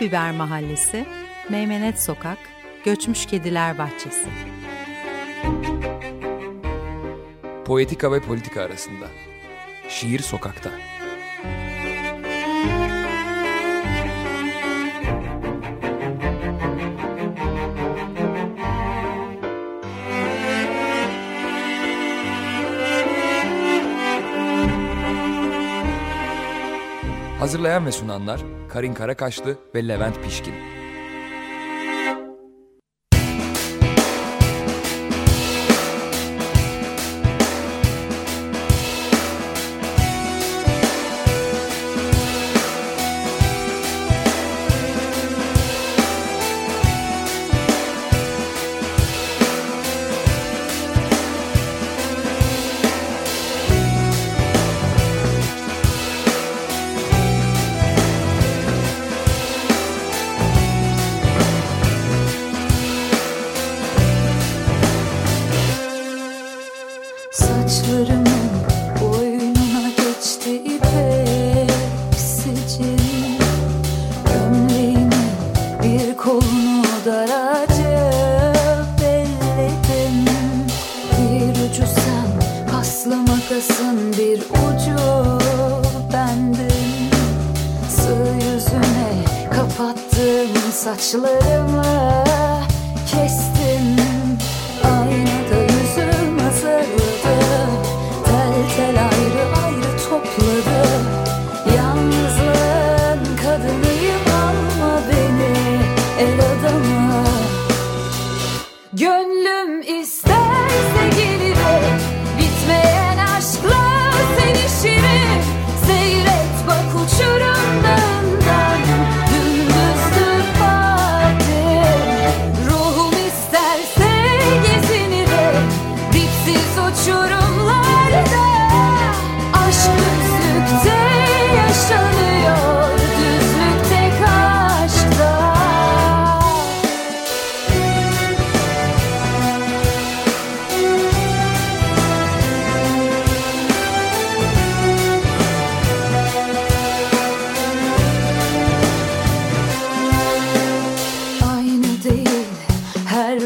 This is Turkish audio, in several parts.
Biber Mahallesi, Meymenet Sokak, Göçmüş Kediler Bahçesi. Poetika ve politika arasında. Şiir sokakta. Hazırlayan ve sunanlar Karin Karakaşlı ve Levent Pişkin.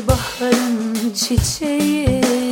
baharın çiçeği.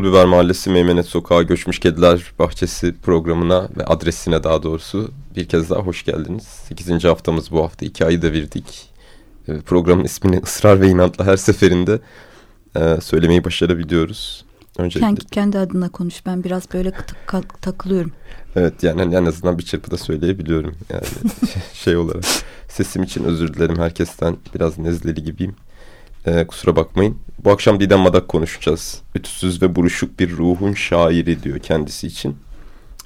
Pulbiber Mahallesi Meymenet Sokağı Göçmüş Kediler Bahçesi programına ve adresine daha doğrusu bir kez daha hoş geldiniz. 8. haftamız bu hafta. 2 ayı devirdik. E, ee, programın ismini ısrar ve inatla her seferinde e, söylemeyi başarabiliyoruz. Öncelikle... Kendi, kendi adına konuş. Ben biraz böyle tak, takılıyorum. Evet yani en azından bir çırpıda söyleyebiliyorum. Yani şey olarak. Sesim için özür dilerim herkesten. Biraz nezleli gibiyim. Ee, kusura bakmayın. Bu akşam Didem Madak konuşacağız. Ütüsüz ve buruşuk bir ruhun şairi diyor kendisi için.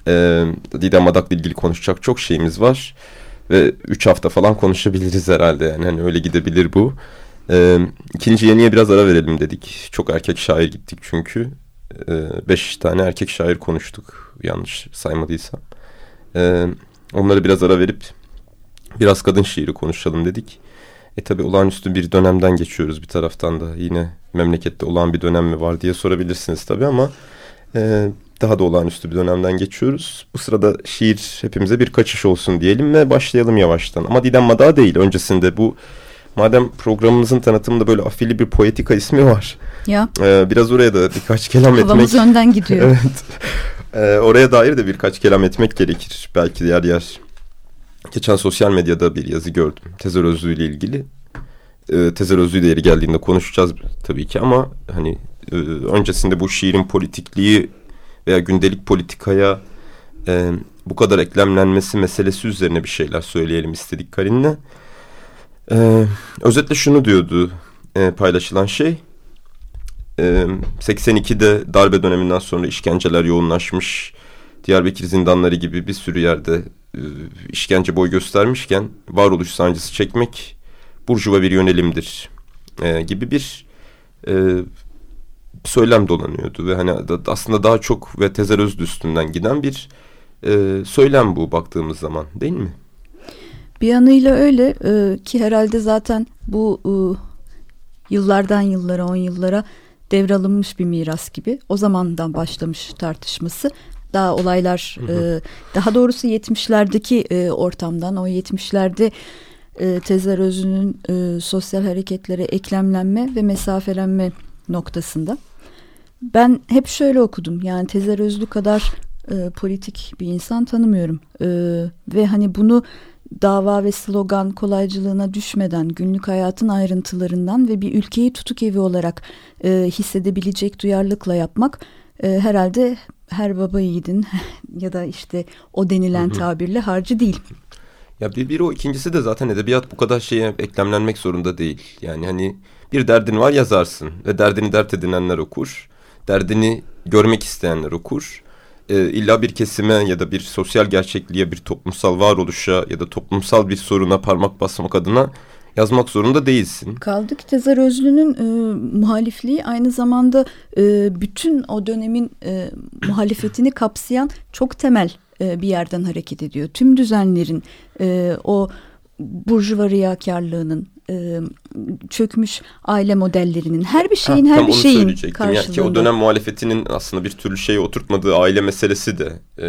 Ee, Didem Madak'la ilgili konuşacak çok şeyimiz var. Ve üç hafta falan konuşabiliriz herhalde yani. Hani öyle gidebilir bu. Ee, ikinci yeniye biraz ara verelim dedik. Çok erkek şair gittik çünkü. Ee, beş tane erkek şair konuştuk. Yanlış saymadıysam. Ee, onları biraz ara verip biraz kadın şiiri konuşalım dedik. E tabi olağanüstü bir dönemden geçiyoruz bir taraftan da. Yine memlekette olan bir dönem mi var diye sorabilirsiniz tabi ama... E, daha da olağanüstü bir dönemden geçiyoruz. Bu sırada şiir hepimize bir kaçış olsun diyelim ve başlayalım yavaştan. Ama Didem Mada değil öncesinde bu madem programımızın tanıtımında böyle afili bir poetika ismi var. Ya. E, biraz oraya da birkaç kelam Havamız etmek. Havamız önden gidiyor. evet. E, oraya dair de birkaç kelam etmek gerekir. Belki yer yer Geçen sosyal medyada bir yazı gördüm. Tezer Özlü ile ilgili. E, Tezer Özlü de geldiğinde konuşacağız tabii ki ama hani e, öncesinde bu şiirin politikliği veya gündelik politikaya e, bu kadar eklemlenmesi meselesi üzerine bir şeyler söyleyelim istedik Karin'le. E, özetle şunu diyordu e, paylaşılan şey. E, 82'de darbe döneminden sonra işkenceler yoğunlaşmış. Diyarbakır zindanları gibi bir sürü yerde e, işkence boy göstermişken varoluş sancısı çekmek burjuva bir yönelimdir e, gibi bir e, söylem dolanıyordu ve hani aslında daha çok ve Tezer Özlü üstünden giden bir söylem bu baktığımız zaman değil mi? Bir yanıyla öyle ki herhalde zaten bu yıllardan yıllara on yıllara devralınmış bir miras gibi o zamandan başlamış tartışması daha olaylar hı hı. E, daha doğrusu 70'lerdeki e, ortamdan o 70'lerde e, Tezer Özü'nün e, sosyal hareketlere eklemlenme ve mesafelenme noktasında. Ben hep şöyle okudum yani Tezer Özlü kadar e, politik bir insan tanımıyorum e, ve hani bunu dava ve slogan kolaycılığına düşmeden günlük hayatın ayrıntılarından ve bir ülkeyi tutuk evi olarak e, hissedebilecek duyarlılıkla yapmak e, herhalde her baba yiğidin ya da işte o denilen tabirle harcı değil. Ya bir, bir o ikincisi de zaten edebiyat bu kadar şeye eklemlenmek zorunda değil. Yani hani bir derdin var yazarsın ve derdini dert edinenler okur. Derdini görmek isteyenler okur. E, illa bir kesime ya da bir sosyal gerçekliğe, bir toplumsal varoluşa ya da toplumsal bir soruna parmak basmak adına yazmak zorunda değilsin. Kaldı ki Tezer Özlü'nün e, muhalifliği aynı zamanda e, bütün o dönemin e, muhalefetini kapsayan çok temel e, bir yerden hareket ediyor. Tüm düzenlerin e, o burjuva riyakarlığının e, çökmüş aile modellerinin her bir şeyin ha, her bir şeyin karşılığında. Yani ki o dönem muhalefetinin aslında bir türlü şeye oturtmadığı aile meselesi de e,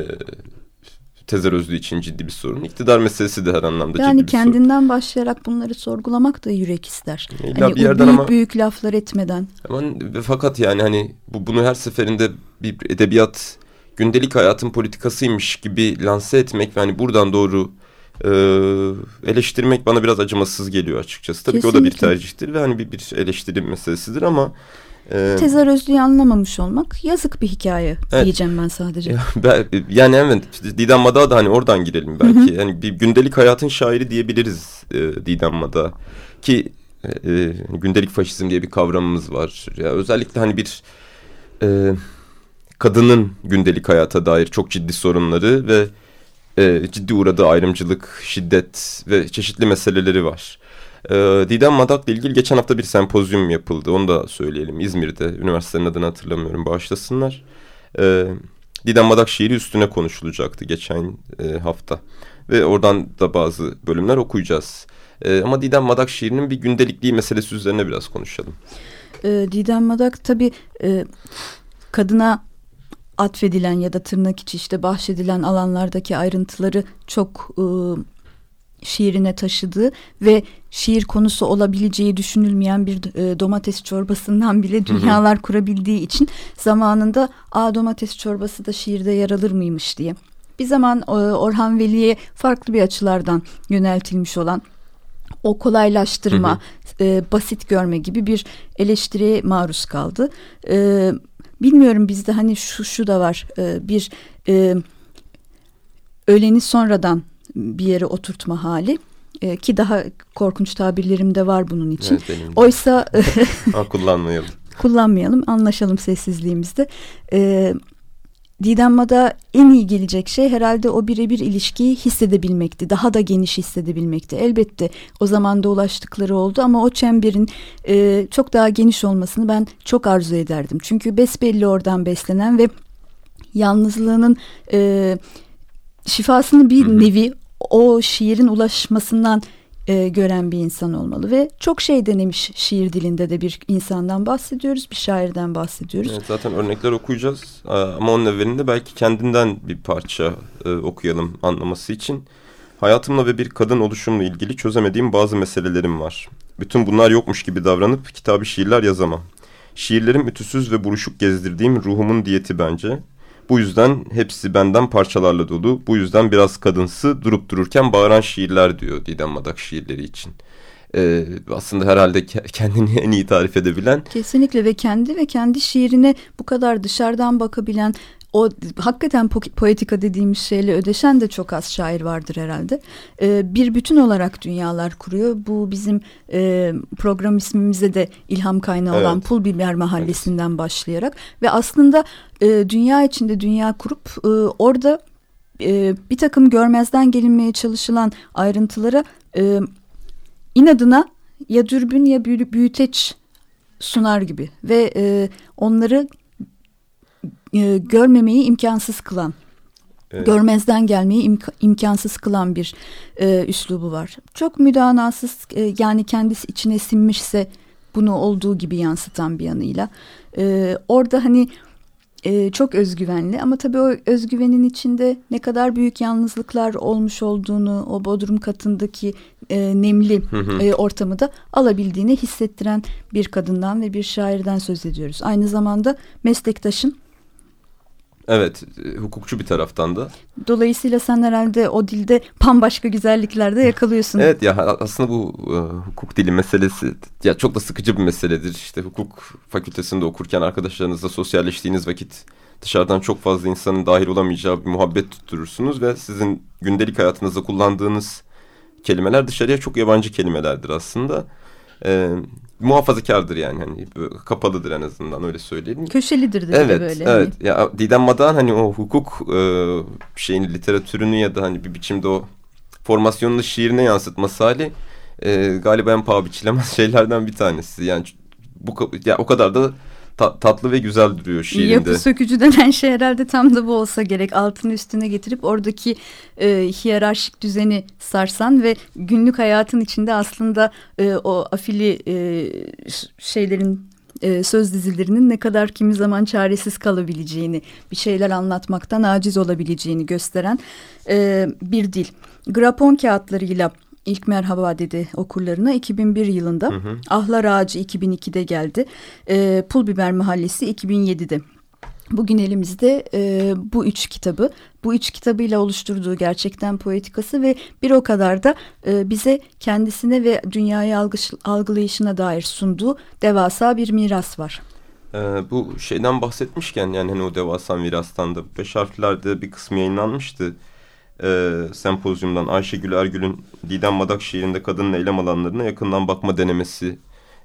Tezer Özlü için ciddi bir sorun. İktidar meselesi de her anlamda yani ciddi bir sorun. Yani kendinden başlayarak bunları sorgulamak da yürek ister. İlla hani bir yerden büyük ama, büyük laflar etmeden. Ama fakat yani hani bu, bunu her seferinde bir edebiyat gündelik hayatın politikasıymış gibi lanse etmek ve hani buradan doğru e, eleştirmek bana biraz acımasız geliyor açıkçası. Tabii Kesinlikle. ki o da bir tercihtir ve hani bir, bir eleştiri meselesidir ama ee, Tezar Özlü'yü anlamamış olmak yazık bir hikaye evet. diyeceğim ben sadece. yani evet Didem Mada da hani oradan girelim belki. Hı hı. Yani bir gündelik hayatın şairi diyebiliriz e, Didem Mada. Ki e, e, gündelik faşizm diye bir kavramımız var. Ya özellikle hani bir e, kadının gündelik hayata dair çok ciddi sorunları ve e, ciddi uğradığı ayrımcılık, şiddet ve çeşitli meseleleri var. E, Didem Madak'la ilgili geçen hafta bir sempozyum yapıldı. Onu da söyleyelim. İzmir'de. Üniversitenin adını hatırlamıyorum. Bağışlasınlar. E, Didem Madak şiiri üstüne konuşulacaktı geçen e, hafta. Ve oradan da bazı bölümler okuyacağız. E, ama Didem Madak şiirinin bir gündelikliği meselesi üzerine biraz konuşalım. Didem Madak tabii e, kadına atfedilen ya da tırnak içi işte bahşedilen alanlardaki ayrıntıları çok e, şiirine taşıdığı ve şiir konusu olabileceği düşünülmeyen bir e, domates çorbasından bile dünyalar kurabildiği için zamanında a domates çorbası da şiirde yer alır mıymış diye. Bir zaman e, Orhan Veli'ye farklı bir açılardan yöneltilmiş olan o kolaylaştırma, e, basit görme gibi bir eleştiriye maruz kaldı. E, bilmiyorum bizde hani şu şu da var e, bir e, öleni sonradan bir yere oturtma hali e, ki daha korkunç tabirlerim de var bunun için. Evet. Oysa Ha, kullanmayalım. kullanmayalım, anlaşalım sessizliğimizde. E, Didem Mada en iyi gelecek şey herhalde o birebir ilişkiyi hissedebilmekti. Daha da geniş hissedebilmekti. Elbette o zamanda ulaştıkları oldu ama o çemberin e, çok daha geniş olmasını ben çok arzu ederdim. Çünkü besbelli oradan beslenen ve yalnızlığının e, şifasını bir nevi o şiirin ulaşmasından e, gören bir insan olmalı ve çok şey denemiş şiir dilinde de bir insandan bahsediyoruz, bir şairden bahsediyoruz. Evet, zaten örnekler okuyacağız ama onun evvelinde belki kendinden bir parça e, okuyalım anlaması için. Hayatımla ve bir kadın oluşumla ilgili çözemediğim bazı meselelerim var. Bütün bunlar yokmuş gibi davranıp kitabı şiirler yazamam. Şiirlerim ütüsüz ve buruşuk gezdirdiğim ruhumun diyeti bence. Bu yüzden hepsi benden parçalarla dolu. Bu yüzden biraz kadınsı durup dururken bağıran şiirler diyor Didem Madak şiirleri için. Ee, aslında herhalde ke- kendini en iyi tarif edebilen Kesinlikle ve kendi ve kendi şiirine bu kadar dışarıdan bakabilen o hakikaten po- poetika dediğimiz şeyle ödeşen de çok az şair vardır herhalde. Ee, bir bütün olarak dünyalar kuruyor. Bu bizim e, program ismimize de ilham kaynağı olan Evet. Pul Biber Mahallesi'nden başlayarak ve aslında e, dünya içinde dünya kurup e, orada e, bir takım görmezden gelinmeye çalışılan ayrıntılara e, inadına ya dürbün ya büyü- büyüteç sunar gibi ve e, onları e, görmemeyi imkansız kılan, Evet. görmezden gelmeyi imk- imkansız kılan bir e, üslubu var. Çok müdanasız e, yani kendisi içine sinmişse bunu olduğu gibi yansıtan bir yanıyla. E, orada hani e, çok özgüvenli ama tabii o özgüvenin içinde ne kadar büyük yalnızlıklar olmuş olduğunu o bodrum katındaki e, nemli e, ortamı da alabildiğini hissettiren bir kadından ve bir şairden söz ediyoruz. Aynı zamanda meslektaşın Evet, e, hukukçu bir taraftan da. dolayısıyla sen herhalde o dilde bambaşka güzellikler de yakalıyorsun. Evet ya aslında bu e, hukuk dili meselesi ya çok da sıkıcı bir meseledir. İşte hukuk fakültesinde okurken arkadaşlarınızla sosyalleştiğiniz vakit dışarıdan çok fazla insanın dahil olamayacağı bir muhabbet tutturursunuz ve sizin gündelik hayatınızda kullandığınız kelimeler dışarıya çok yabancı kelimelerdir aslında. E, muhafazakardır yani hani kapalıdır en azından öyle söyleyelim. Köşelidir de bir de Evet, böyle. evet. hani. Ya Didem Madan hani o hukuk e, şeyini, literatürünü ya da hani bir biçimde o formasyonunu şiirine yansıtması hali e, galiba en paha biçilemez şeylerden bir tanesi. Yani bu ya o kadar da ta- tatlı ve güzel duruyor şiirinde. Yapı sökücü denen şey herhalde tam da bu olsa gerek. Altını üstüne getirip oradaki e, hiyerarşik düzeni sarsan ve günlük hayatın içinde aslında e, o afili e, şeylerin e, söz dizilerinin ne kadar kimi zaman çaresiz kalabileceğini, bir şeyler anlatmaktan aciz olabileceğini gösteren e, bir dil. Grapon kağıtlarıyla ilk merhaba dedi okurlarına 2001 yılında. Ahlar Ağacı 2002'de geldi. E, Pul Biber Mahallesi 2007'de. Bugün elimizde e, bu üç kitabı, bu üç kitabıyla oluşturduğu gerçekten poetikası ve bir o kadar da e, bize kendisine ve dünyayı algış, algılayışına dair sunduğu devasa bir miras var. Ee, bu şeyden bahsetmişken yani hani o devasa mirastan da beş harflerde bir kısmı yayınlanmıştı. Ee, sempozyumdan Ayşegül Ergül'ün Didem Madak şiirinde kadının eylem alanlarına yakından bakma denemesi.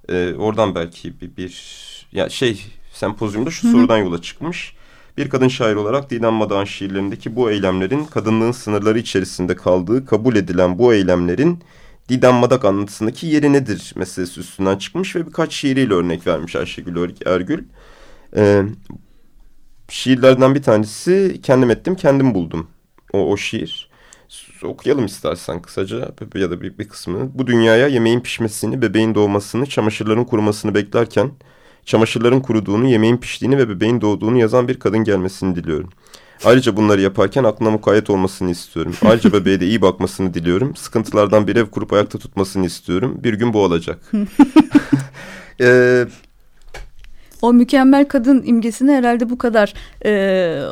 Ee, oradan belki bir, bir ya şey sempozyumda şu sorudan yola çıkmış. Bir kadın şair olarak Didem Madak'ın şiirlerindeki bu eylemlerin kadınlığın sınırları içerisinde kaldığı kabul edilen bu eylemlerin Didem Madak anlatısındaki yeri nedir meselesi üstünden çıkmış ve birkaç şiiriyle örnek vermiş Ayşegül Ergül. Ee, şiirlerden bir tanesi kendim ettim kendim buldum o, o şiir. Okuyalım istersen kısaca ya da bir, bir kısmını. Bu dünyaya yemeğin pişmesini, bebeğin doğmasını, çamaşırların kurumasını beklerken çamaşırların kuruduğunu, yemeğin piştiğini ve bebeğin doğduğunu yazan bir kadın gelmesini diliyorum. Ayrıca bunları yaparken aklına mukayyet olmasını istiyorum. Ayrıca bebeğe de iyi bakmasını diliyorum. Sıkıntılardan bir ev kurup ayakta tutmasını istiyorum. Bir gün bu olacak. ee, O mükemmel kadın imgesini herhalde bu kadar e,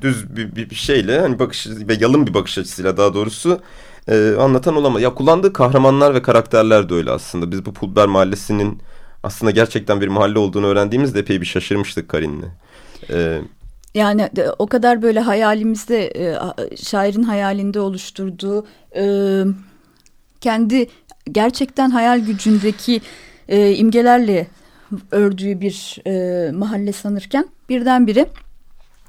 düz bir, bir, bir şeyle hani bakış ve yalın bir bakış açısıyla daha doğrusu e, anlatan olamaz. Ya kullandığı kahramanlar ve karakterler de öyle aslında. Biz bu Pulber Mahallesi'nin aslında gerçekten bir mahalle olduğunu öğrendiğimizde epey bir şaşırmıştık Karin'le. E, Yani o kadar böyle hayalimizde e, şairin hayalinde oluşturduğu e, kendi gerçekten hayal gücündeki e, imgelerle ördüğü bir mahalle sanırken birdenbire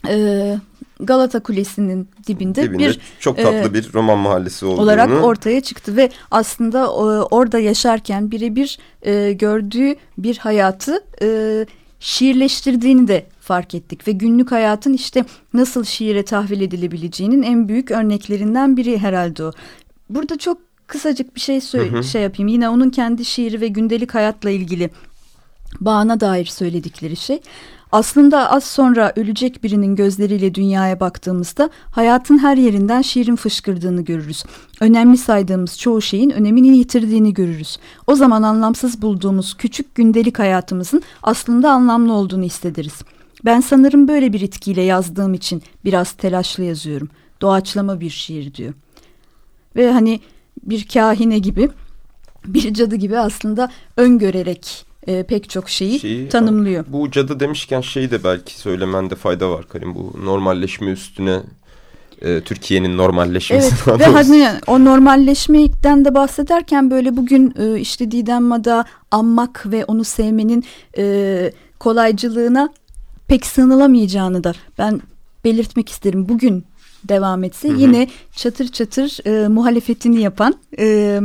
e, Galata Kulesi'nin dibinde, dibinde bir çok tatlı e, bir roman mahallesi olduğunu. olarak ortaya çıktı ve aslında e, orada yaşarken birebir e, gördüğü bir hayatı e, şiirleştirdiğini de fark ettik ve günlük hayatın işte nasıl şiire tahvil edilebileceğinin en büyük örneklerinden biri herhalde o. Burada çok kısacık bir şey Hı hı. şey yapayım. Yine onun kendi şiiri ve gündelik hayatla ilgili bağına dair söyledikleri şey. Aslında az sonra ölecek birinin gözleriyle dünyaya baktığımızda hayatın her yerinden şiirin fışkırdığını görürüz. Önemli saydığımız çoğu şeyin önemini yitirdiğini görürüz. O zaman anlamsız bulduğumuz küçük gündelik hayatımızın aslında anlamlı olduğunu hissederiz. Ben sanırım böyle bir itkiyle yazdığım için biraz telaşlı yazıyorum. Doğaçlama bir şiir diyor. Ve hani bir kahine gibi bir cadı gibi aslında öngörerek e, pek çok şeyi Şeyi- tanımlıyor. Bu cadı demişken şeyi de belki söylemende fayda var Karim. Bu normalleşme üstüne e, Türkiye'nin normalleşmesi. Evet ve hani o normalleşmekten de bahsederken böyle bugün e, işte Didem Mada anmak ve onu sevmenin e, kolaycılığına pek sığınılamayacağını da ben belirtmek isterim. Bugün devam etse Hı hı. yine çatır çatır e, muhalefetini yapan e,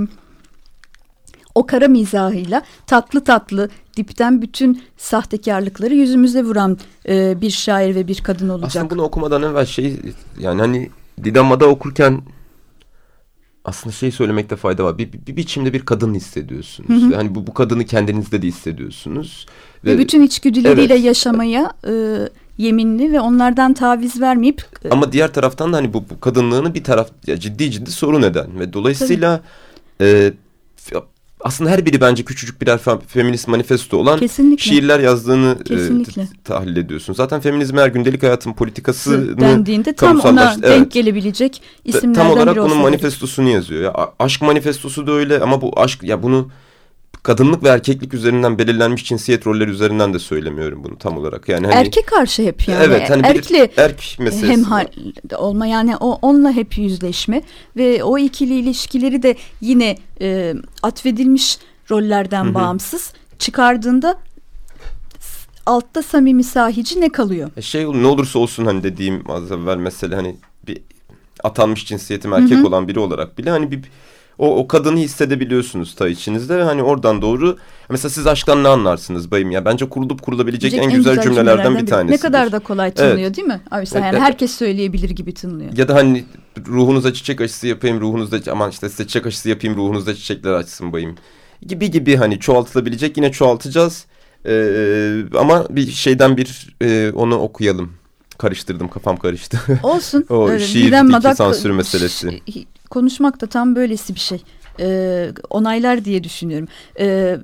o kara mizahıyla tatlı tatlı dipten bütün sahtekarlıkları yüzümüze vuran e, bir şair ve bir kadın olacak. Aslında bunu okumadan evvel şey yani hani Didama'da okurken aslında şey söylemekte fayda var. Bir, bir, bir biçimde bir kadın hissediyorsunuz. Yani bu, bu kadını kendinizde de hissediyorsunuz. Ve, bütün içgüdüleriyle Evet. yaşamaya e, yeminli ve onlardan taviz vermeyip e, Ama diğer taraftan da hani bu, bu kadınlığını bir taraf ya ciddi ciddi sorun eden ve dolayısıyla e, f- aslında her biri bence küçücük birer fe- feminist manifesto olan Kesinlikle. şiirler yazdığını e, Kesinlikle. t- tahlil ediyorsun. Zaten feminizm eğer gündelik hayatın politikasını dendiğinde tam ona kamusallaştı- denk evet. gelebilecek isimlerden Tam olarak biri bunun manifestosunu yazıyor. Ya aşk manifestosu da öyle ama bu aşk ya bunu kadınlık ve erkeklik üzerinden belirlenmiş cinsiyet rolleri üzerinden de söylemiyorum bunu tam olarak. Yani hani Erkek karşı hep yani. evet hani bir Erkekle erk meselesi. hemhal olma yani o onunla hep yüzleşme ve o ikili ilişkileri de yine e, atfedilmiş rollerden Hı hı. bağımsız çıkardığında altta samimi sahici ne kalıyor? E Şey ne olursa olsun hani dediğim az evvel mesele hani bir atanmış cinsiyetim erkek Hı hı. olan biri olarak bile hani bir o, o kadını hissedebiliyorsunuz ta içinizde ve hani oradan doğru mesela siz aşktan ne anlarsınız bayım ya bence kurulup kurulabilecek en, güzel, cümlelerden bir biri. tanesi. Ne kadar da kolay tınlıyor değil mi? Abi sen Evet, yani evet. herkes söyleyebilir gibi tınlıyor. Ya da hani ruhunuza çiçek aşısı yapayım ruhunuzda aman işte size çiçek aşısı yapayım ruhunuzda çiçekler açsın bayım. Gibi gibi hani çoğaltılabilecek yine çoğaltacağız. Ee, ama bir şeyden bir e, onu okuyalım. Karıştırdım kafam karıştı. Olsun. O öyle şiirdeki sansür meselesi. Konuşmak da tam böylesi bir şey. Ee, onaylar diye düşünüyorum. Ee,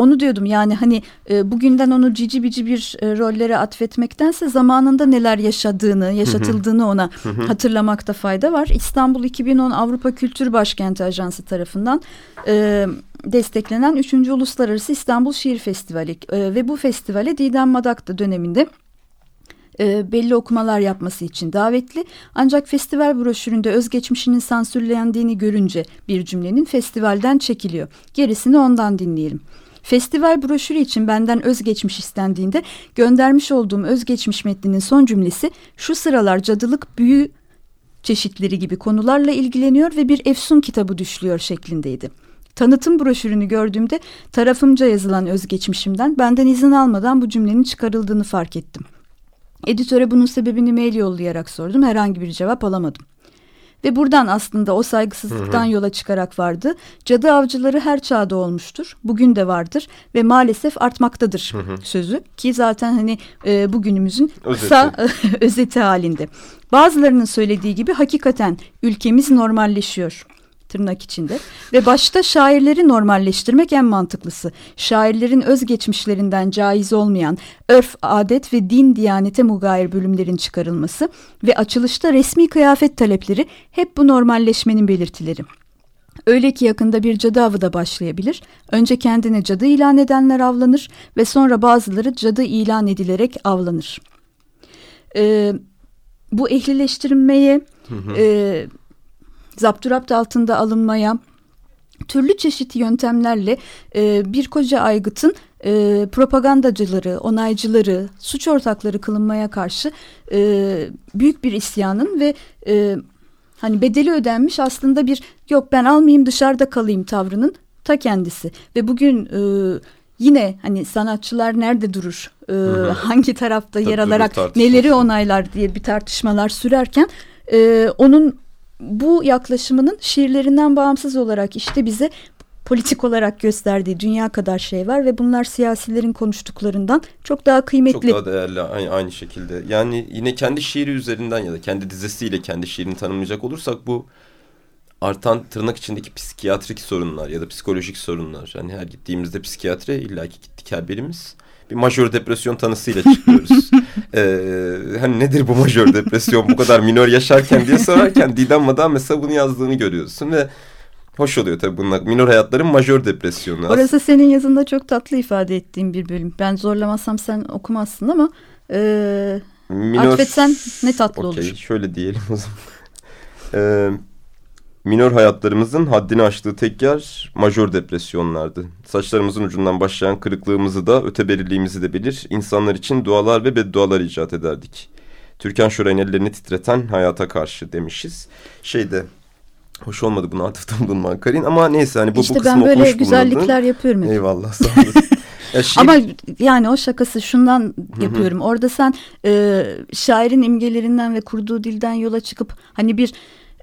onu diyordum yani hani e, bugünden onu cici bici bir e, rollere atfetmektense zamanında neler yaşadığını, yaşatıldığını ona hatırlamakta fayda var. İstanbul 2010 Avrupa Kültür Başkenti Ajansı tarafından e, desteklenen 3. Uluslararası İstanbul Şiir Festivali E, ve bu festivale Didem Madak da döneminde e, belli okumalar yapması için davetli. Ancak festival broşüründe özgeçmişinin sansürlendiğini görünce bir cümlenin festivalden çekiliyor. Gerisini ondan dinleyelim. Festival broşürü için benden özgeçmiş istendiğinde göndermiş olduğum özgeçmiş metninin son cümlesi şu sıralar cadılık büyü çeşitleri gibi konularla ilgileniyor ve bir efsun kitabı düşlüyor şeklindeydi. Tanıtım broşürünü gördüğümde tarafımca yazılan özgeçmişimden benden izin almadan bu cümlenin çıkarıldığını fark ettim. Editöre bunun sebebini mail yollayarak sordum. Herhangi bir cevap alamadım. Ve buradan aslında o saygısızlıktan yola çıkarak vardı. Cadı avcıları her çağda olmuştur. Bugün de vardır ve maalesef artmaktadır sözü. Ki zaten hani e, bugünümüzün kısa özeti halinde. Bazılarının söylediği gibi hakikaten ülkemiz normalleşiyor tırnak içinde ve başta şairleri normalleştirmek en mantıklısı. Şairlerin özgeçmişlerinden caiz olmayan örf, adet ve din diyanete mugayir bölümlerin çıkarılması ve açılışta resmi kıyafet talepleri hep bu normalleşmenin belirtileri. Öyle ki yakında bir cadı avı da başlayabilir. Önce kendini cadı ilan edenler avlanır ve sonra bazıları cadı ilan edilerek avlanır. Ee, bu ehlileştirilmeye, e, zapturapt altında alınmaya, türlü çeşitli yöntemlerle e, bir koca aygıtın e, propagandacıları, onaycıları, suç ortakları kılınmaya karşı e, büyük bir isyanın ve e, hani bedeli ödenmiş aslında bir yok ben almayayım dışarıda kalayım tavrının ta kendisi. Ve bugün e, yine hani sanatçılar nerede durur e, hangi tarafta yer alarak neleri onaylar diye bir tartışmalar sürerken e, onun bu yaklaşımının şiirlerinden bağımsız olarak işte bize politik olarak gösterdiği dünya kadar şey var ve bunlar siyasilerin konuştuklarından çok daha kıymetli. Çok daha değerli aynı, aynı şekilde. Yani yine kendi şiiri üzerinden ya da kendi dizesiyle kendi şiirini tanımlayacak olursak bu artan tırnak içindeki psikiyatrik sorunlar ya da psikolojik sorunlar. Yani her gittiğimizde psikiyatre illaki gittik her birimiz. Bir majör depresyon tanısıyla çıkıyoruz. ee, hani nedir bu majör depresyon bu kadar minör yaşarken diye sorarken Didem Madan mesela bunu yazdığını görüyorsun ve hoş oluyor tabii bunlar. Minör hayatların majör depresyonu. Orası senin yazında çok tatlı ifade ettiğin bir bölüm. Ben zorlamasam sen okumazsın ama e, Minör... atfetsen ne tatlı Okey, olur. şöyle diyelim o zaman. Ee, minör hayatlarımızın haddini aştığı tek yer majör depresyonlardı. Saçlarımızın ucundan başlayan kırıklığımızı da öteberiliğimizi de bilir. İnsanlar için dualar ve beddualar icat ederdik. Türkan Şoray'ın ellerini titreten hayata karşı demişiz. Şeyde hoş olmadı buna atıfta bulunman Karin ama neyse hani bu, işte bu kısmı ben böyle okumuş güzellikler bulunurdun. yapıyorum. hep. Eyvallah sağ olasın. Ya şiir- Ama yani o şakası şundan yapıyorum. Orada sen e, şairin imgelerinden ve kurduğu dilden yola çıkıp hani bir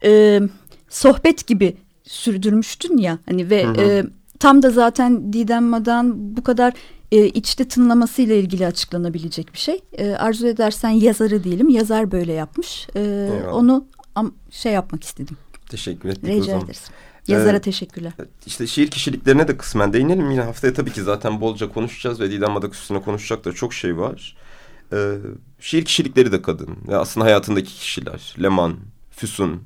e, sohbet gibi sürdürmüştün ya hani ve e, tam da zaten Didem Madan bu kadar e, içte tınlamasıyla ilgili açıklanabilecek bir şey. E, arzu edersen yazarı diyelim. Yazar böyle yapmış. E, Eyvallah. onu am, şey yapmak istedim. Teşekkür ettik o Rica zaman. ederiz. Yazara Ee, teşekkürler. İşte şiir kişiliklerine de kısmen değinelim. Yine haftaya tabii ki zaten bolca konuşacağız ve Didem üstüne konuşacak da çok şey var. Ee, şiir kişilikleri de kadın. Ve aslında hayatındaki kişiler. Leman, Füsun,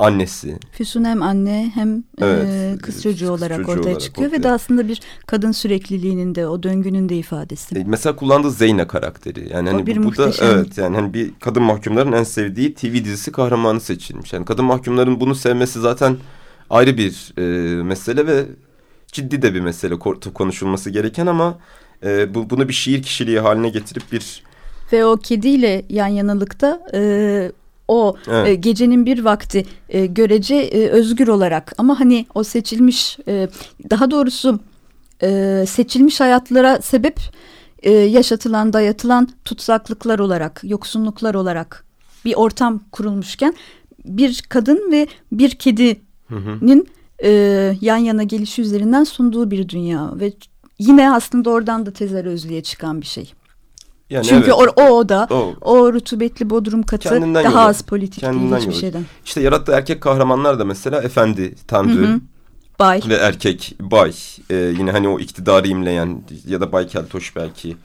annesi. Füsun hem anne hem Evet, e, kız kız çocuğu olarak çocuğu ortaya olarak çıkıyor ve ortaya. de aslında bir kadın sürekliliğinin de o döngünün de ifadesi. Ee, mesela kullandığı Zeyne karakteri. Yani O hani bir bu, bu da evet yani hani bir kadın mahkumların en sevdiği TV dizisi kahramanı seçilmiş. Yani kadın mahkumların bunu sevmesi zaten ayrı bir e, mesele ve ciddi de bir mesele ko- konuşulması gereken ama e, bu, bunu bir şiir kişiliği haline getirip bir Ve o kediyle yan yanalıkta e, o Evet. e, gecenin bir vakti e, görece e, özgür olarak ama hani o seçilmiş e, daha doğrusu e, seçilmiş hayatlara sebep e, yaşatılan dayatılan tutsaklıklar olarak yoksunluklar olarak bir ortam kurulmuşken bir kadın ve bir kedinin e, yan yana gelişi üzerinden sunduğu bir dünya ve yine aslında oradan da tezer özlüğe çıkan bir şey. Yani Çünkü evet. o, o oda, O. o rutubetli bodrum katı Kendinden daha yola- az politik kendinden değil hiçbir şeyden. İşte yarattığı erkek kahramanlar da mesela efendi, tanrı. Bay. ve erkek, bay. Ee, yine hani o iktidarı imleyen ya da Bay Keltoş belki.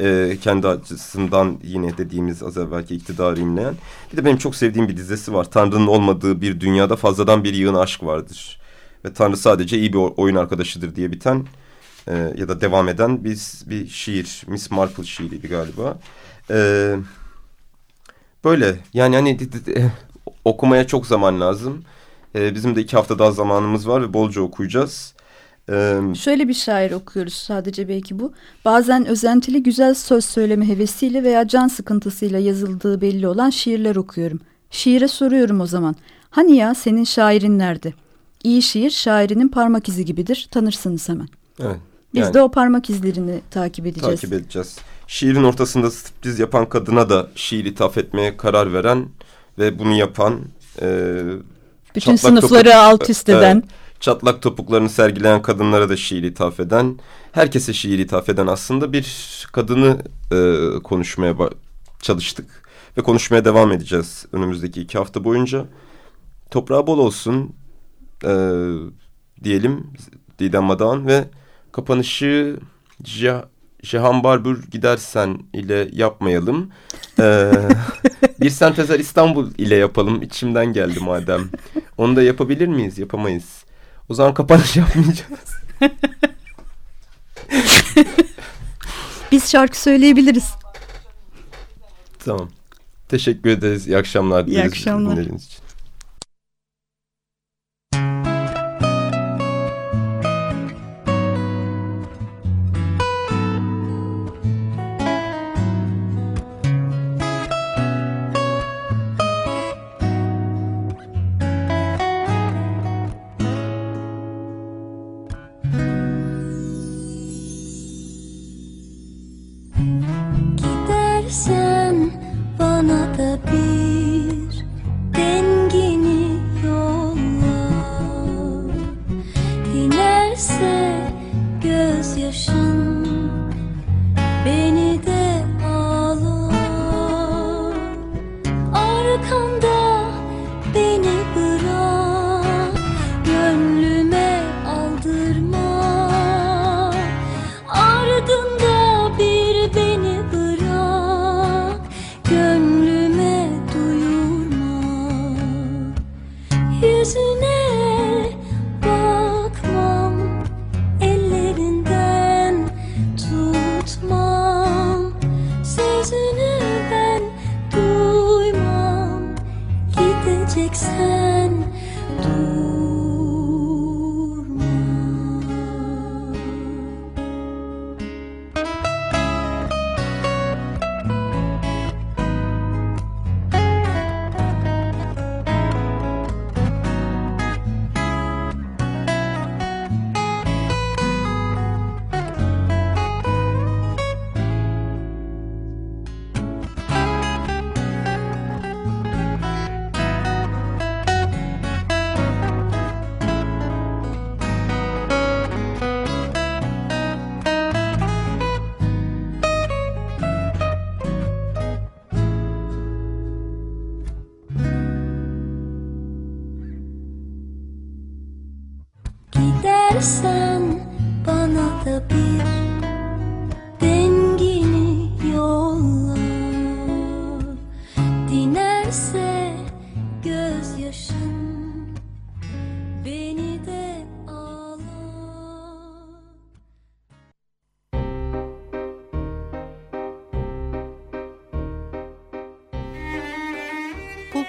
Ee, kendi açısından yine dediğimiz az evvelki iktidarı imleyen. Bir de benim çok sevdiğim bir dizesi var. Tanrı'nın olmadığı bir dünyada fazladan bir yığın aşk vardır. Ve Tanrı sadece iyi bir oyun arkadaşıdır diye biten e, ya da devam eden bir, bir şiir. Miss Marple şiiriydi galiba. Ee, böyle yani hani di- okumaya çok zaman lazım. Ee, bizim de iki hafta daha zamanımız var ve bolca okuyacağız. Ee, Şöyle bir şair okuyoruz sadece belki bu. Bazen özentili güzel söz söyleme hevesiyle veya can sıkıntısıyla yazıldığı belli olan şiirler okuyorum. Şiire soruyorum o zaman. Hani ya senin şairin nerede? İyi şiir şairinin parmak izi gibidir. Tanırsınız hemen. evet. Biz yani de o parmak izlerini takip edeceğiz. takip edeceğiz. Şiirin ortasında striptiz yapan kadına da şiir ithaf etmeye karar veren ve bunu yapan e, Bütün sınıfları topuk- alt üst eden. Evet, çatlak topuklarını sergileyen kadınlara da şiir ithaf eden, herkese şiir ithaf eden aslında bir kadını e, konuşmaya çalıştık. Ve konuşmaya devam edeceğiz önümüzdeki iki hafta boyunca. Toprağı bol olsun e, diyelim Didem Madan ve kapanışı Ja- Cihan Barbur gidersen ile yapmayalım. Ee, bir sentezer İstanbul ile yapalım. İçimden geldi madem. Onu da yapabilir miyiz? Yapamayız. O zaman kapanış yapmayacağız. Biz şarkı söyleyebiliriz. tamam. Teşekkür ederiz. İyi akşamlar. İyi akşamlar. için. said, cause you're shy.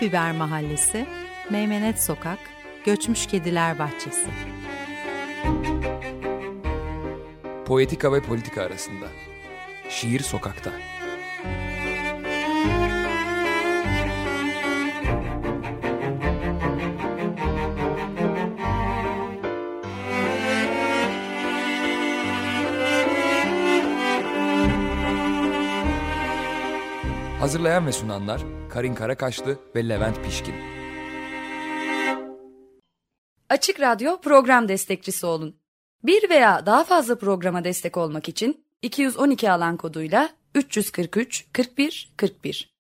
Biber Mahallesi, Meymenet Sokak, Göçmüş Kediler Bahçesi. Poetika ve politika arasında. Şiir sokakta. Hazırlayan ve sunanlar Karin Karakaşlı ve Levent Pişkin. Açık Radyo program destekçisi olun. Bir veya daha fazla programa destek olmak için 212 alan koduyla 343 41 41